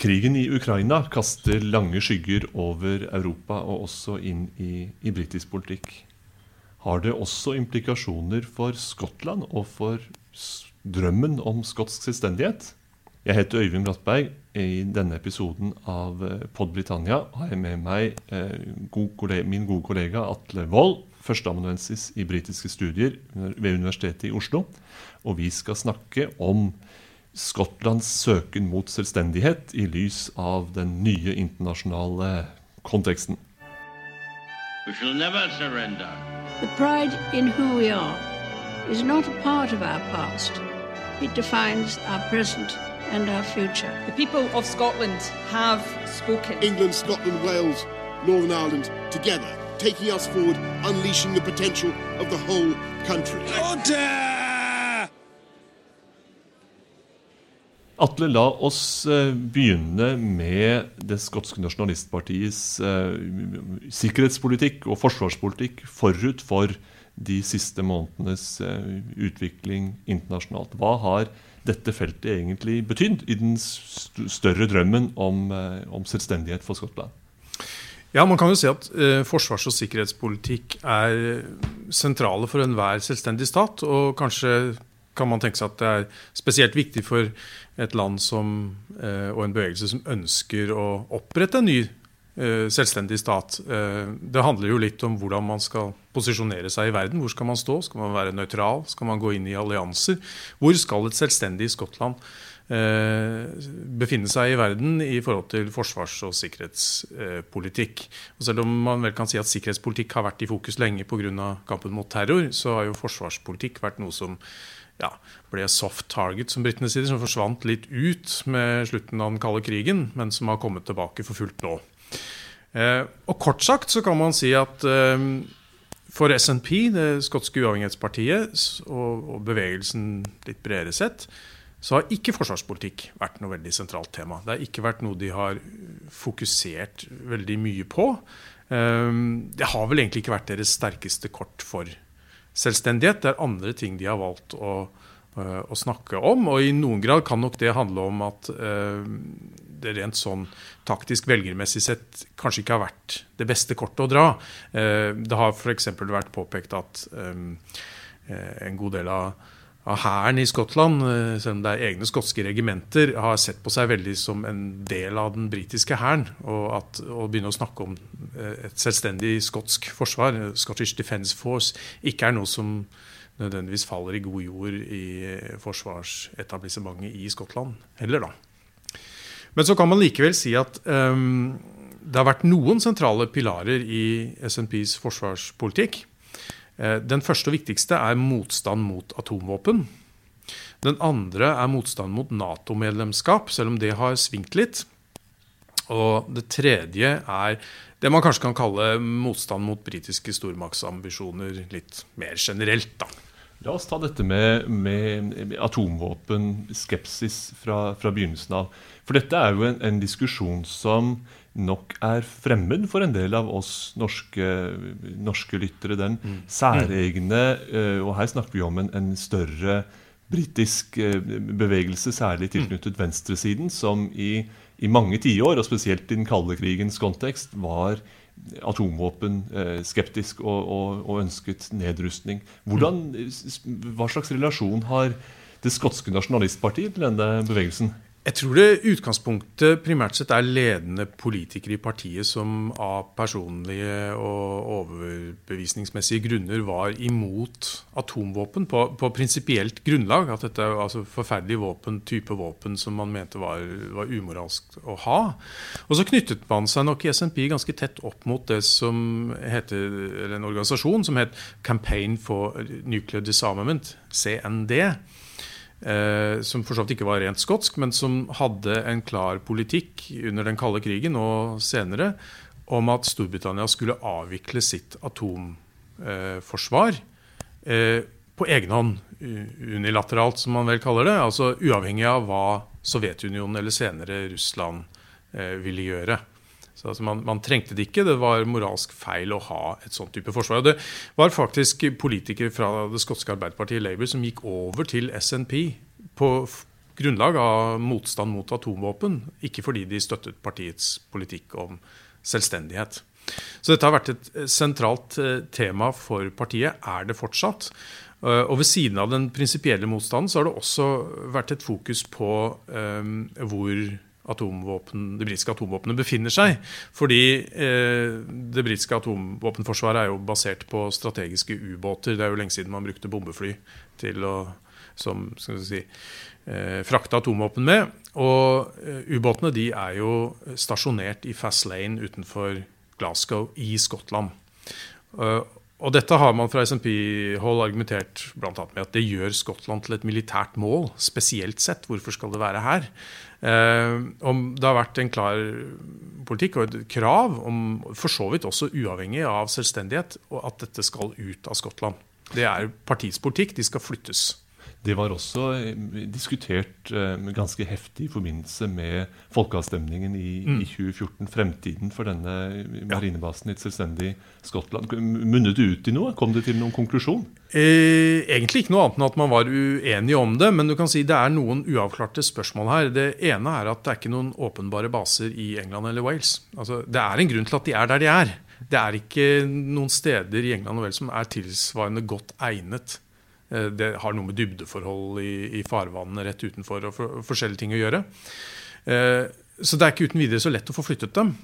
Krigen i Ukraina kaster lange skygger over Europa og også inn i, i britisk politikk. Har det også implikasjoner for Skottland og for drømmen om skotsk selvstendighet? Jeg heter Øyvind Brattberg. I denne episoden av eh, Pod Britannia har jeg med meg eh, kollega, min gode kollega Atle Wold, førsteamanuensis i britiske studier ved Universitetet i Oslo. Og vi skal snakke om Skottlands søken mot selvstendighet i lys av den nye internasjonale konteksten. We shall never surrender. The pride in who we are is not a part of our past. It defines our present and our future. The people of Scotland have spoken. England, Scotland, Wales, Northern Ireland together, taking us forward, unleashing the potential of the whole country. Order! Atle, la oss eh, begynne med det skotske nasjonalistpartiets eh, sikkerhetspolitikk og forsvarspolitikk forut for de siste månedenes eh, utvikling internasjonalt. Hva har dette feltet egentlig betydd i den større drømmen om, om selvstendighet for Skottland? Ja, Man kan jo si at eh, forsvars- og sikkerhetspolitikk er sentrale for enhver selvstendig stat. Og kanskje kan man tenke seg at det er spesielt viktig for et land som, eh, og en bevegelse som ønsker å opprette en ny eh, selvstendig stat. Eh, det handler jo litt om hvordan man skal posisjonere seg i verden. Hvor skal man stå? Skal man være nøytral? Skal man gå inn i allianser? Hvor skal et selvstendig Skottland befinne seg i verden i forhold til forsvars- og sikkerhetspolitikk. Og selv om man vel kan si at sikkerhetspolitikk har vært i fokus lenge pga. kampen mot terror, så har jo forsvarspolitikk vært noe som ja, ble soft target, som britene sier, som forsvant litt ut med slutten av den kalde krigen, men som har kommet tilbake for fullt nå. Eh, og Kort sagt så kan man si at eh, for SNP, det skotske uavhengighetspartiet, og, bevegelsen litt bredere sett, så har ikke forsvarspolitikk vært noe veldig sentralt tema. Det har ikke vært noe de har fokusert veldig mye på. Eh, det har vel egentlig ikke vært deres sterkeste kort for selvstendighet. Det er andre ting de har valgt å, eh, å, snakke om. Og i noen grad kan nok det handle om at uh, det rent sånn taktisk velgermessig sett kanskje ikke har vært det beste kortet å dra. Uh, det har f.eks. vært påpekt at en god del av av hæren i Skottland, eh, selv om det er egne skotske regimenter, har sett på seg veldig som en del av den britiske hæren. Og at å begynne å snakke om eh, et selvstendig skotsk forsvar, eh, Scottish Defence Force, ikke er noe som nødvendigvis faller i god jord i forsvarsetablissementet i Skottland heller, da. Men så kan man likevel si at um, det har vært noen sentrale pilarer i SNPs forsvarspolitikk. Eh, den første og viktigste er motstand mot atomvåpen. Den andre er motstand mot Nato-medlemskap, selv om det har svingt litt. Og det tredje er det man kanskje kan kalle motstand mot britiske stormaktsambisjoner litt mer generelt. da. La oss ta dette med, med atomvåpenskepsis fra, fra begynnelsen av. For dette er jo en, en diskusjon som nok er fremmed for en del av oss norske, norske lyttere. Den mm. særegne eh, Og her snakker vi om en, en større britisk eh, bevegelse, særlig tilknyttet mm. venstresiden, som i, i mange tiår, og spesielt i den kalde krigens kontekst, var atomvåpenskeptisk skeptisk og, og, og, ønsket nedrustning. Hvordan, hva slags relasjon har det skotske nasjonalistpartiet til denne bevegelsen? Jeg tror det utgangspunktet primært sett er ledende politikere i partiet som av personlige og overbevisningsmessige grunner var imot atomvåpen på, på prinsipielt grunnlag. At dette er altså forferdelige våpen, type våpen som man mente var, var umoralsk å ha. Og så knyttet man seg nok i SNP ganske tett opp mot det som heter, en organisasjon som het Campaign for Nuclear Disarmament, CND eh, som for så vidt ikke var rent skotsk, men som hadde en klar politikk under den kalde krigen og senere om at Storbritannia skulle avvikle sitt atomforsvar eh, på egen hånd, unilateralt, som man vel kaller det. Altså uavhengig av hva Sovjetunionen eller senere Russland eh, ville gjøre. Så altså man, man, trengte det ikke. Det var moralsk feil å ha et sånt type forsvar. Og det var faktisk politikere fra det skotske arbeiderpartiet Labour som gikk over til SNP på, grunnlag av motstand mot atomvåpen, ikke fordi de støttet partiets politikk om selvstendighet. Så dette har vært et sentralt eh, tema for partiet, er det fortsatt. Eh, og ved siden av den prinsipielle motstanden så har det også vært et fokus på um, hvor atomvåpen, det britiske atomvåpenet befinner seg. Fordi eh, det britiske atomvåpenforsvaret er jo basert på strategiske ubåter. Det er jo lenge siden man brukte bombefly til å som skal si, eh, frakte atomvåpen med. Og eh, ubåtene de er jo stasjonert i Fast Lane utenfor Glasgow i Skottland. Uh, og dette har man fra SMP-hold argumentert annet med at det gjør Skottland til et militært mål, spesielt sett. Hvorfor skal det være her? Eh, om det har vært en klar politikk og et krav, om, for så vidt også uavhengig av selvstendighet, at dette skal ut av Skottland. Det er partiets politikk. De skal flyttes. Det var også eh, diskutert eh, ganske heftig i forbindelse med folkeavstemningen i, mm. i 2014. Fremtiden for denne marinebasen i et selvstendig Skottland. Munnet det ut i noe? Kom det til noen konklusjon? Eh, egentlig ikke noe annet enn at man var uenige om det. Men du kan si det er noen uavklarte spørsmål her. Det ene er at det er ikke noen åpenbare baser i England eller Wales. Altså, det er en grunn til at de er der de er. Det er ikke noen steder i England og Wales som er tilsvarende godt egnet Eh, det har noe med dybdeforhold i, i farvannene rett utenfor og for, forskjellige ting å gjøre. Eh, så det er ikke uten videre så lett å få flyttet dem.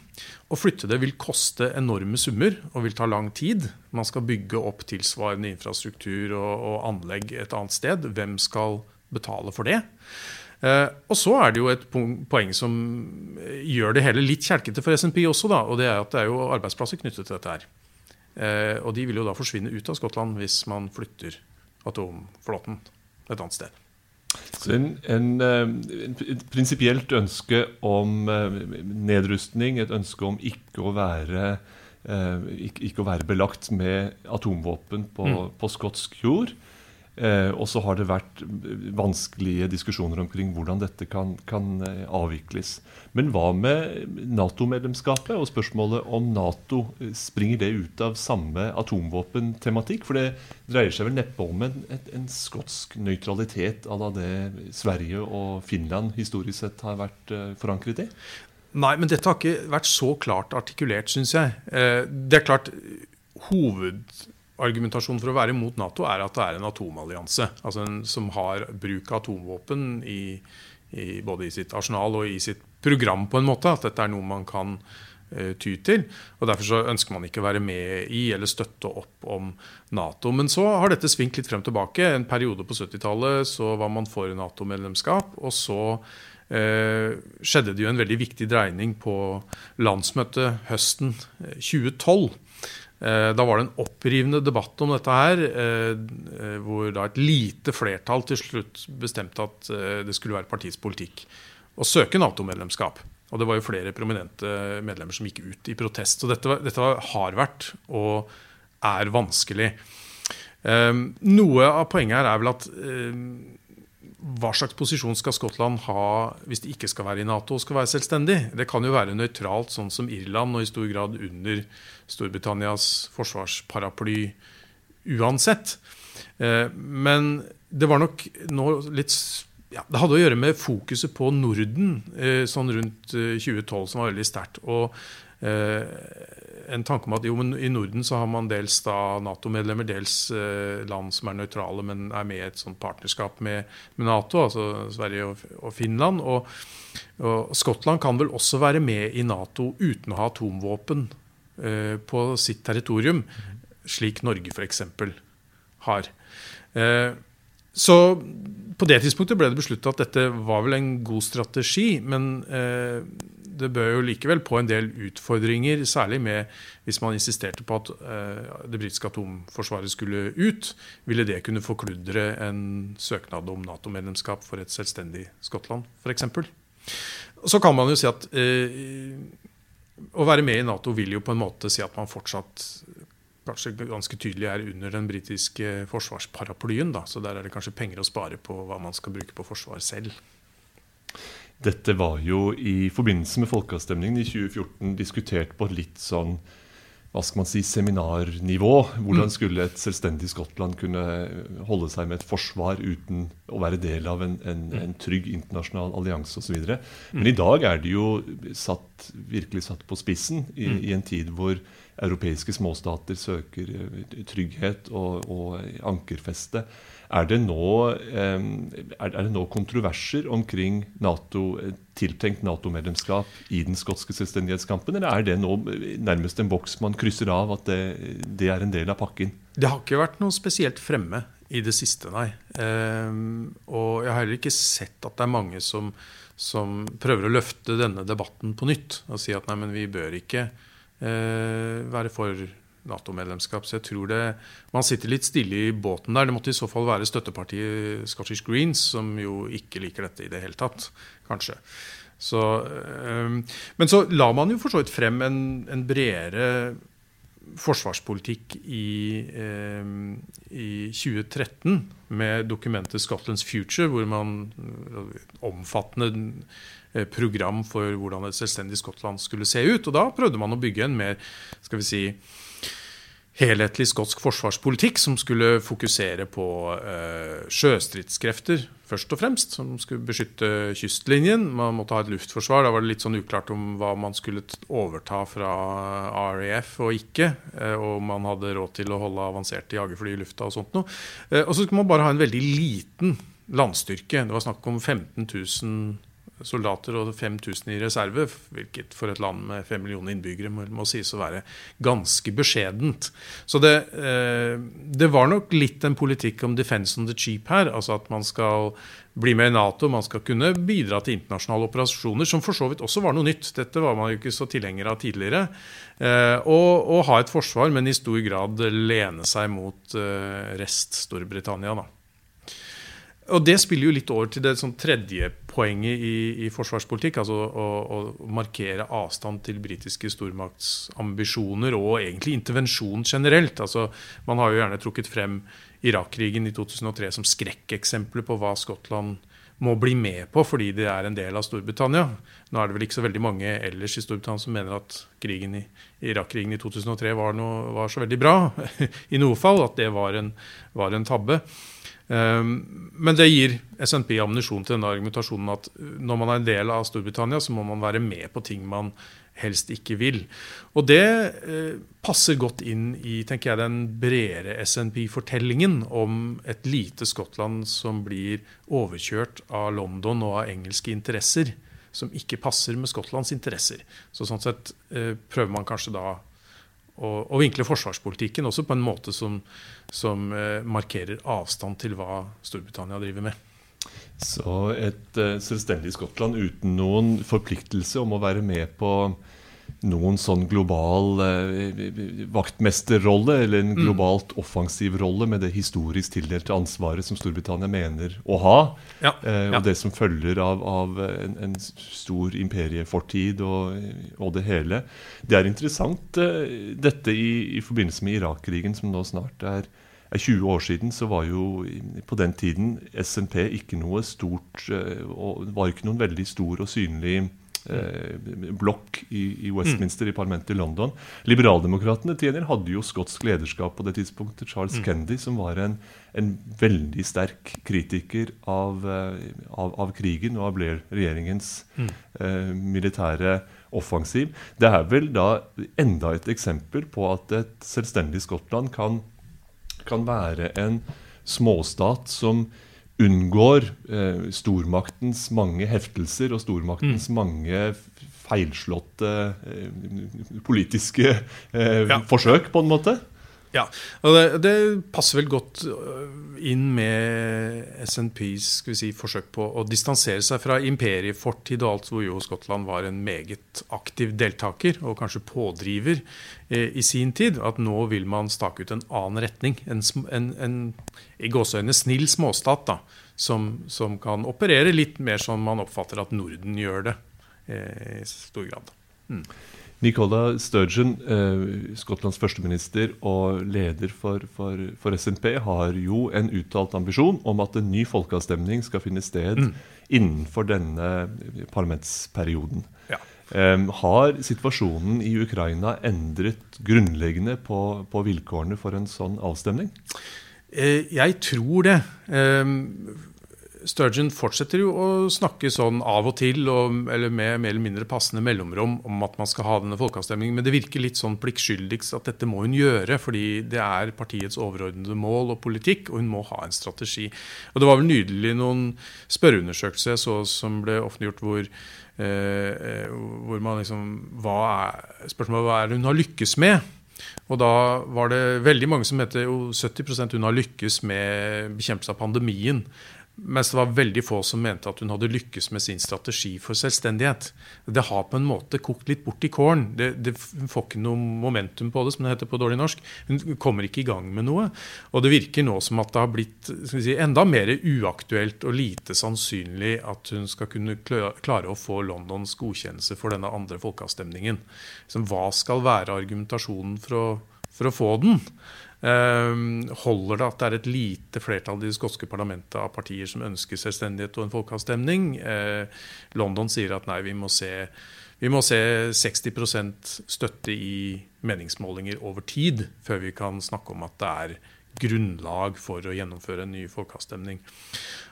Å flytte det vil koste enorme summer og vil ta lang tid. Man skal bygge opp tilsvarende infrastruktur og, og anlegg et annet sted. Hvem skal betale for det? Eh, og så er det jo et poeng som gjør det hele litt kjelkete for SNP også, da, og det er at det er jo arbeidsplasser knyttet til dette her. Eh, og de vil jo da forsvinne ut av Skottland hvis man flytter atomflåten et annet sted. Så en, en, eh, et prinsipielt ønske om eh, nedrustning, et ønske om ikke å være, eh, ikke, ikke å være belagt med atomvåpen på, mm. på skotsk jord. Eh, og så har det vært vanskelige diskusjoner omkring hvordan dette kan, kan eh, avvikles. Men hva med Nato-medlemskapet og spørsmålet om Nato? Springer det ut av samme atomvåpentematikk? For det dreier seg vel neppe om en, en, en skotsk nøytralitet à la det Sverige og Finland historisk sett har vært eh, forankret i? Nei, men dette har ikke vært så klart artikulert, syns jeg. Det er klart, hoved argumentasjonen for å være mot Nato er at det er en atomallianse. Altså en, som har bruk av atomvåpen i, i, både i sitt arsenal og i sitt program, på en måte. At dette er noe man kan uh, ty til. og Derfor så ønsker man ikke å være med i eller støtte opp om Nato. Men så har dette svingt litt frem tilbake. En periode på 70-tallet så var man for Nato-medlemskap. og så uh, skjedde det jo en veldig viktig dreining på landsmøtet høsten 2012 eh, Eh, da var det en opprivende debatt om dette her, eh, eh, hvor da et lite flertall til slutt bestemte at det skulle være partiets politikk å søke Nato-medlemskap. Og det var jo flere prominente medlemmer som gikk ut i protest. Så dette, dette har vært og er vanskelig. Noe av poenget her er vel at hva slags posisjon skal Skottland ha hvis de ikke skal være i Nato og skal være selvstendig? Det kan jo være nøytralt, sånn som Irland, og i stor grad under Storbritannias forsvarsparaply uansett. Eh, men det var nok nå litt ja, Det hadde å gjøre med fokuset på Norden eh, sånn rundt 2012, eh, som var veldig sterkt. Og en tanke om at jo, i Norden så har man dels Nato-medlemmer, dels eh, land som er nøytrale, men er med i et sånt partnerskap med, med Nato, altså Sverige og, og Finland. Og, og, Skottland kan vel også være med i Nato uten å ha atomvåpen eh, på sitt territorium, slik Norge f.eks. har. Eh, så på det tidspunktet ble det besluttet at dette var vel en god strategi, men eh, det bør jo likevel på en del utfordringer, særlig med hvis man insisterte på at uh, det britiske atomforsvaret skulle ut. Ville det kunne forkludre en søknad om Nato-medlemskap for et selvstendig Skottland, f.eks.? Så kan man jo si at eh, å være med i Nato vil jo på en måte si at man fortsatt kanskje ganske tydelig er under den britiske forsvarsparaplyen. Da. Så der er det kanskje penger å spare på hva man skal bruke på forsvar selv. Dette var jo i forbindelse med folkeavstemningen i 2014 diskutert på litt sånn hva skal man si, seminarnivå. Hvordan skulle et selvstendig Skottland kunne holde seg med et forsvar uten å være del av en, en, en trygg internasjonal allianse osv. Men i dag er det jo satt, virkelig satt på spissen i, i en tid hvor europeiske småstater søker eh, trygghet og, og ankerfeste. Er det, nå, er det nå kontroverser omkring NATO, tiltenkt Nato-medlemskap i den skotske selvstendighetskampen, eller er det nå nærmest en boks man krysser av, at det, det er en del av pakken? Det har ikke vært noe spesielt fremme i det siste, nei. Og jeg har heller ikke sett at det er mange som, som, prøver å løfte denne debatten på nytt og si at nei, men vi bør ikke være for Nato-medlemskap. Så jeg tror det Man sitter litt stille i båten der. Det måtte i så fall være støttepartiet Scottish Greens, som jo ikke liker dette i det hele tatt, kanskje. Så, øh, men så la man jo for så vidt frem en, en bredere forsvarspolitikk i, eh, i, 2013 med dokumentet 'Scotland's Future', hvor man omfattende eh, program for hvordan et selvstendig Skottland skulle se ut. Og da prøvde man å bygge en mer skal vi si, helhetlig skotsk forsvarspolitikk som skulle fokusere på eh, sjøstridskrefter, først og fremst, som skulle beskytte kystlinjen. Man måtte ha et luftforsvar. Da var det litt sånn uklart om hva man skulle overta fra RAF og ikke. Eh, og man hadde råd til å holde avanserte jagerfly i lufta og sånt noe. Eh, og så skulle man bare ha en veldig liten landstyrke. Det var snakk om 15 000 soldater og 5000 i reserve, hvilket for et land med 5 millioner innbyggere må, må sies å være ganske beskjedent. Så det, eh, det, var nok litt en politikk om defense on the cheap her. Altså at man skal bli med i Nato, man skal kunne bidra til internasjonale operasjoner, som for så vidt også var noe nytt. Dette var man jo ikke så tilhenger av tidligere. Eh, og, og, ha et forsvar, men i stor grad lene seg mot eh, rest Storbritannia. da. Og det spiller jo litt over til det sånn tredje poenget i, i forsvarspolitikk. Altså å, å, markere avstand til britiske stormaktsambisjoner og egentlig intervensjon generelt. Altså, man har jo gjerne trukket frem Irak-krigen i 2003 som skrekkeksempler på hva Skottland må bli med på fordi det er en del av Storbritannia. Nå er det vel ikke så veldig mange ellers i Storbritannia som mener at krigen i, Irak-krigen i 2003 var, noe, var, så veldig bra. I noe fall. At det var en, var en tabbe. Ehm, men det gir SNP ammunisjon til denne argumentasjonen at når man er en del av Storbritannia, så må man være med på ting man helst ikke vil. Og det eh, passer godt inn i tenker jeg, den bredere SNP-fortellingen om et lite Skottland som blir overkjørt av London og av engelske interesser, som ikke passer med Skottlands interesser. Så sånn sett eh, prøver man kanskje da og, og vinkle forsvarspolitikken også på en måte som, som eh, markerer avstand til hva Storbritannia driver med. Så et uh, selvstendig Skottland uten noen forpliktelse om å være med på noen sånn global eh, vaktmesterrolle, eller en mm. globalt offensiv rolle med det historisk tildelte ansvaret som Storbritannia mener å ha, ja, eh, og ja. det som følger av, av en, en, stor imperiefortid og, og, det hele. Det er interessant, eh, dette i, i, forbindelse med Irak-krigen, som nå snart er, er 20 år siden, så var jo på den tiden SNP ikke noe stort eh, og var ikke noen veldig stor og synlig eh, blokk i, i, Westminster, mm. i parlamentet i London. Liberaldemokratene tjener hadde jo skotsk lederskap på det tidspunktet. Charles mm. Kennedy, som var en, en, veldig sterk kritiker av, eh, av, av krigen og av Blair-regjeringens mm. eh, militære offensiv. Det er vel da enda et eksempel på at et selvstendig Skottland kan, kan være en småstat som unngår eh, stormaktens mange heftelser og stormaktens mm. mange feilslåtte eh, politiske eh, ja. forsøk, på en måte. Ja, og det, det, passer vel godt øh, inn med SNPs si, forsøk på å distansere seg fra imperiefortid og alt, hvor jo Skottland var en meget aktiv deltaker og kanskje pådriver eh, i sin tid. At nå vil man stake ut en annen retning. En, en, en i gåseøyne snill småstat da, som, som, kan operere litt mer som man oppfatter at Norden gjør det eh, i stor grad. Mm. Nicola Sturgeon, eh, Skottlands førsteminister og leder for, for, for, SNP, har jo en uttalt ambisjon om at en ny folkeavstemning skal finne sted mm. innenfor denne parlamentsperioden. Ja. Eh, har situasjonen i Ukraina endret grunnleggende på, på vilkårene for en sånn avstemning? Eh, jeg tror det. Eh, Sturgeon fortsetter jo å snakke sånn av og til, og, eller med mer eller mindre passende mellomrom, om at man skal ha denne folkeavstemningen. Men det virker litt sånn pliktskyldigst at dette må hun gjøre, fordi det er partiets overordnede mål og politikk, og hun må ha en strategi. Og Det var vel nydelig noen spørreundersøkelser så som ble offentliggjort, hvor, eh, hvor man liksom hva er, Spørsmålet hva er det hun har lykkes med? Og da var det veldig mange som mente jo 70 hun har lykkes med bekjempelse av pandemien. Mens det var veldig få som mente at hun hadde lykkes med sin strategi for selvstendighet. Det har på en måte kokt litt bort i kålen. Det får ikke noe momentum på det, som det heter på dårlig norsk. Hun kommer ikke i gang med noe. Og det virker nå som at det har blitt si, enda mer uaktuelt og lite sannsynlig at hun skal kunne klare å få Londons godkjennelse for denne andre folkeavstemningen. Så hva skal være argumentasjonen for å, for å få den? Ehm, holder det at det er et lite flertall i det skotske parlamentet av partier som ønsker selvstendighet og en folkeavstemning? Eh, London sier at nei, vi må se, vi må se 60% støtte i meningsmålinger over tid før vi kan snakke om at det er grunnlag for å gjennomføre en ny folkeavstemning.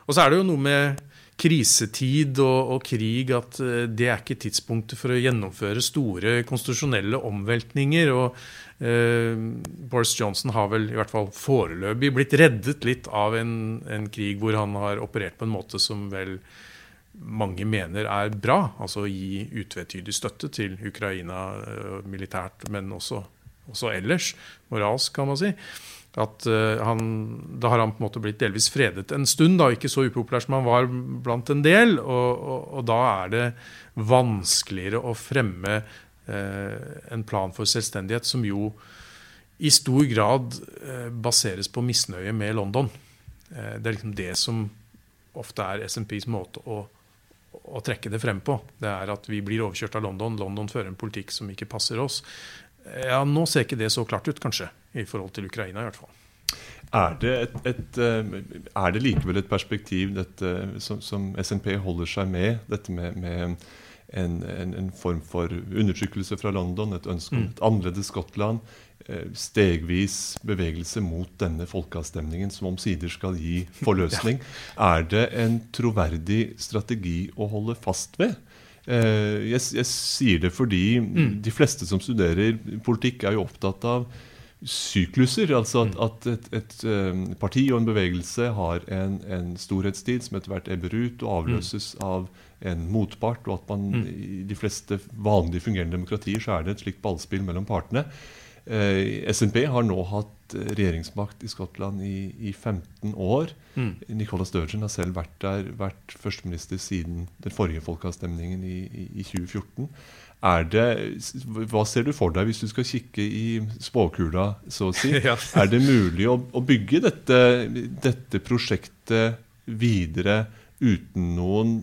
Og så er det jo noe med krisetid og, og, krig at eh, det er ikke tidspunktet for å gjennomføre store konstitusjonelle omveltninger. og eh, Boris Johnson har vel i hvert fall foreløpig blitt reddet litt av en, en, krig hvor han har operert på en måte som vel mange mener er bra. Altså å gi utvetydig støtte til Ukraina eh, militært, men også, også ellers. Moralsk, kan man si at uh, han, Da har han på en måte blitt delvis fredet en stund, da, ikke så upopulær som han var blant en del. Og, og, og da er det vanskeligere å fremme uh, en plan for selvstendighet som jo i stor grad uh, baseres på misnøye med London. det er liksom det som ofte er SNPs måte å, å trekke det frem på. Det er at vi blir overkjørt av London. London fører en politikk som ikke passer oss. Ja, Nå ser ikke det så klart ut, kanskje i forhold til Ukraina, i hvert fall. Er det, et, et, eh, er det likevel et perspektiv dette, som, som, SNP holder seg med, dette med, med en, en, en, form for undertrykkelse fra London, et ønske om mm. et annerledes Skottland, eh, stegvis bevegelse mot denne folkeavstemningen som omsider skal gi forløsning. Er det en troverdig strategi å holde fast ved? Eh, jeg, jeg sier det fordi mm. de fleste som studerer politikk, er jo opptatt av sykluser. Altså at, at et, et, um, parti og en bevegelse har en, en storhetstid som etter hvert ebber ut og avløses mm. av en motpart, og at man mm. i de fleste vanlig fungerende demokratier så er det et slikt ballspill mellom partene. Eh, SNP har nå hatt regjeringsmakt i Skottland i, i 15 år. Mm. Nicola Sturgeon har selv vært der, vært førsteminister siden den forrige folkeavstemningen i, i, i 2014. Er det, hva ser du for deg hvis du skal kikke i spåkula, så å si? ja. Er det mulig å, å bygge dette, dette, prosjektet videre uten noen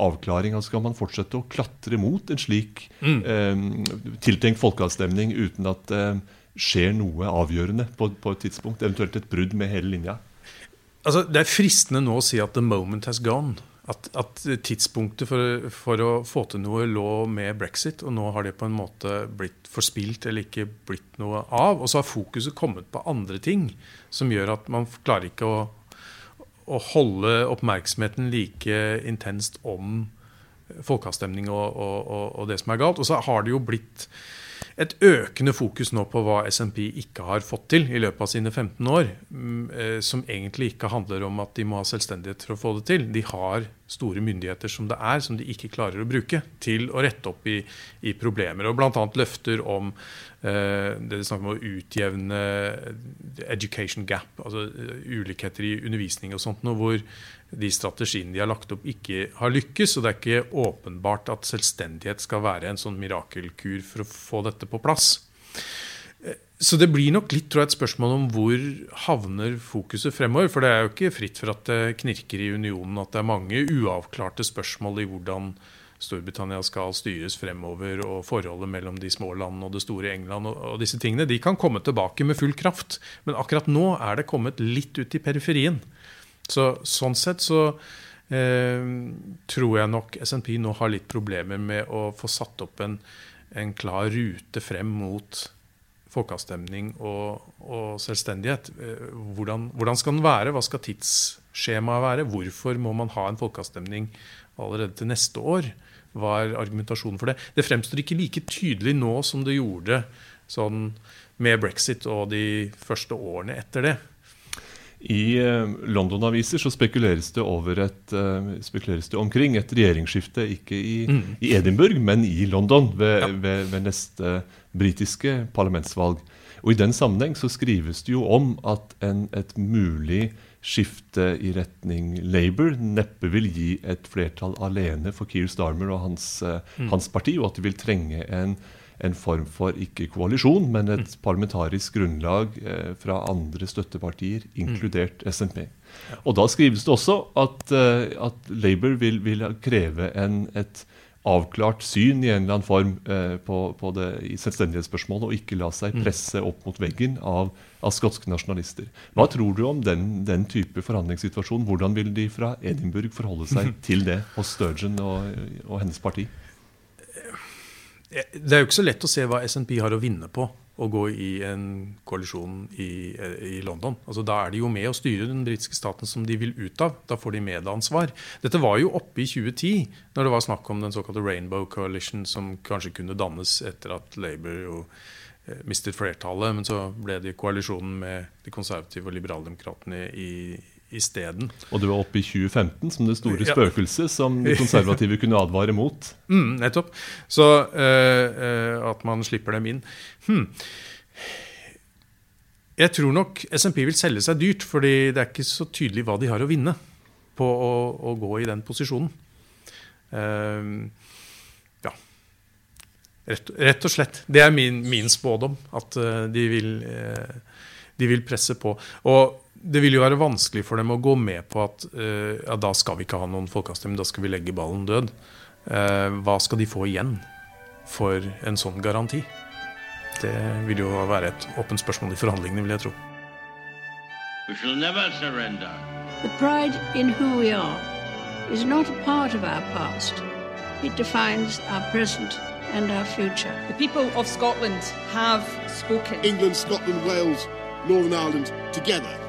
avklaring? Altså skal man fortsette å klatre mot en slik mm. eh, tiltenkt folkeavstemning uten at det eh, skjer noe avgjørende på, på, et tidspunkt? Eventuelt et brudd med hele linja? Altså, det er fristende nå å si at 'the moment has gone' at, at tidspunktet for, for, å få til noe lå med brexit, og nå har det på en måte blitt forspilt eller ikke blitt noe av. Og så har fokuset kommet på andre ting som gjør at man klarer ikke å, å holde oppmerksomheten like intenst om folkeavstemning og, og, og, det som er galt. Og så har det jo blitt et økende fokus nå på hva SMP ikke har fått til i løpet av sine 15 år. Mm, eh, som egentlig ikke handler om at de må ha selvstendighet for å få det til. De har store myndigheter som det er, som de ikke klarer å bruke til å rette opp i, i problemer. Og bl.a. løfter om eh, det de snakker om å utjevne education gap, altså eh, ulikheter i undervisning og sånt, noe hvor de strategiene de har lagt opp, ikke har lykkes. Og det er ikke åpenbart at selvstendighet skal være en sånn mirakelkur for å få dette på plass. Så det blir nok litt tror jeg, et spørsmål om hvor havner fokuset fremover. For det er jo ikke fritt for at det knirker i unionen, at det er mange uavklarte spørsmål i hvordan Storbritannia skal styres fremover, og forholdet mellom de små landene og det store England og, disse tingene. De kan komme tilbake med full kraft, men akkurat nå er det kommet litt ut i periferien. Så, sånn sett så eh, tror jeg nok SNP nå har litt problemer med å få satt opp en, en klar rute frem mot folkeavstemning og, og selvstendighet. Eh, hvordan, hvordan, skal den være? Hva skal tidsskjemaet være? Hvorfor må man ha en folkeavstemning allerede til neste år? Hva er argumentasjonen for det? Det fremstår ikke like tydelig nå som det gjorde sånn med brexit og de første årene etter det. I eh, London-aviser så spekuleres det, et, uh, spekuleres det, omkring et regjeringsskifte ikke i, mm. i Edinburgh, men i London ved, ja. ved, ved neste britiske parlamentsvalg. Og I den sammenheng så skrives det jo om at en, et mulig skifte i retning Labour neppe vil gi et flertall alene for Keir Starmer og hans, uh, mm. hans parti, og at de vil trenge en en form for ikke koalisjon, men et mm. parlamentarisk grunnlag eh, fra andre støttepartier, mm. inkludert SNP. Og Da skrives det også at, eh, at Labour vil, vil, kreve en, et avklart syn i en eller annen form eh, på, på, det i selvstendighetsspørsmålet, og ikke la seg mm. presse opp mot veggen av, av skotske nasjonalister. Hva tror du om den, den, type forhandlingssituasjon? Hvordan vil de fra Edinburgh forholde seg til det hos Sturgeon og, og hennes parti? Det er jo ikke så lett å se hva SNP har å vinne på å gå i en koalisjon i, i, London. Altså, da er de jo med å styre den britiske staten som de vil ut av. Da får de medansvar. Dette var jo oppe i 2010, når det var snakk om den såkalte Rainbow Coalition, som kanskje kunne dannes etter at Labour jo eh, mistet flertallet. Men så ble det koalisjonen med de konservative og liberaldemokratene i, isteden. Og du var oppe i 2015 som det store ja. som de konservative kunne advare mot. Mm, nettopp. Så uh, at man slipper dem inn. Hmm. Jeg tror nok SMP vil selge seg dyrt, fordi det er ikke så tydelig hva de har å vinne på å, å gå i den posisjonen. Uh, ja. Rett, rett, og slett. Det er min, min spådom. At uh, de, vil, de vil presse på. Og det vil jo være vanskelig for dem å gå med på at uh, ja, da skal vi ikke ha noen folkeavstemning, da skal vi legge ballen død. Uh, hva skal de få igjen for en sånn garanti? Det vil jo være et åpent spørsmål i forhandlingene, vil jeg tro. We shall never surrender. The pride in who we are is not a part of our past. It defines our present and our future. The people of Scotland have spoken. England, Scotland, Wales, Northern Ireland, together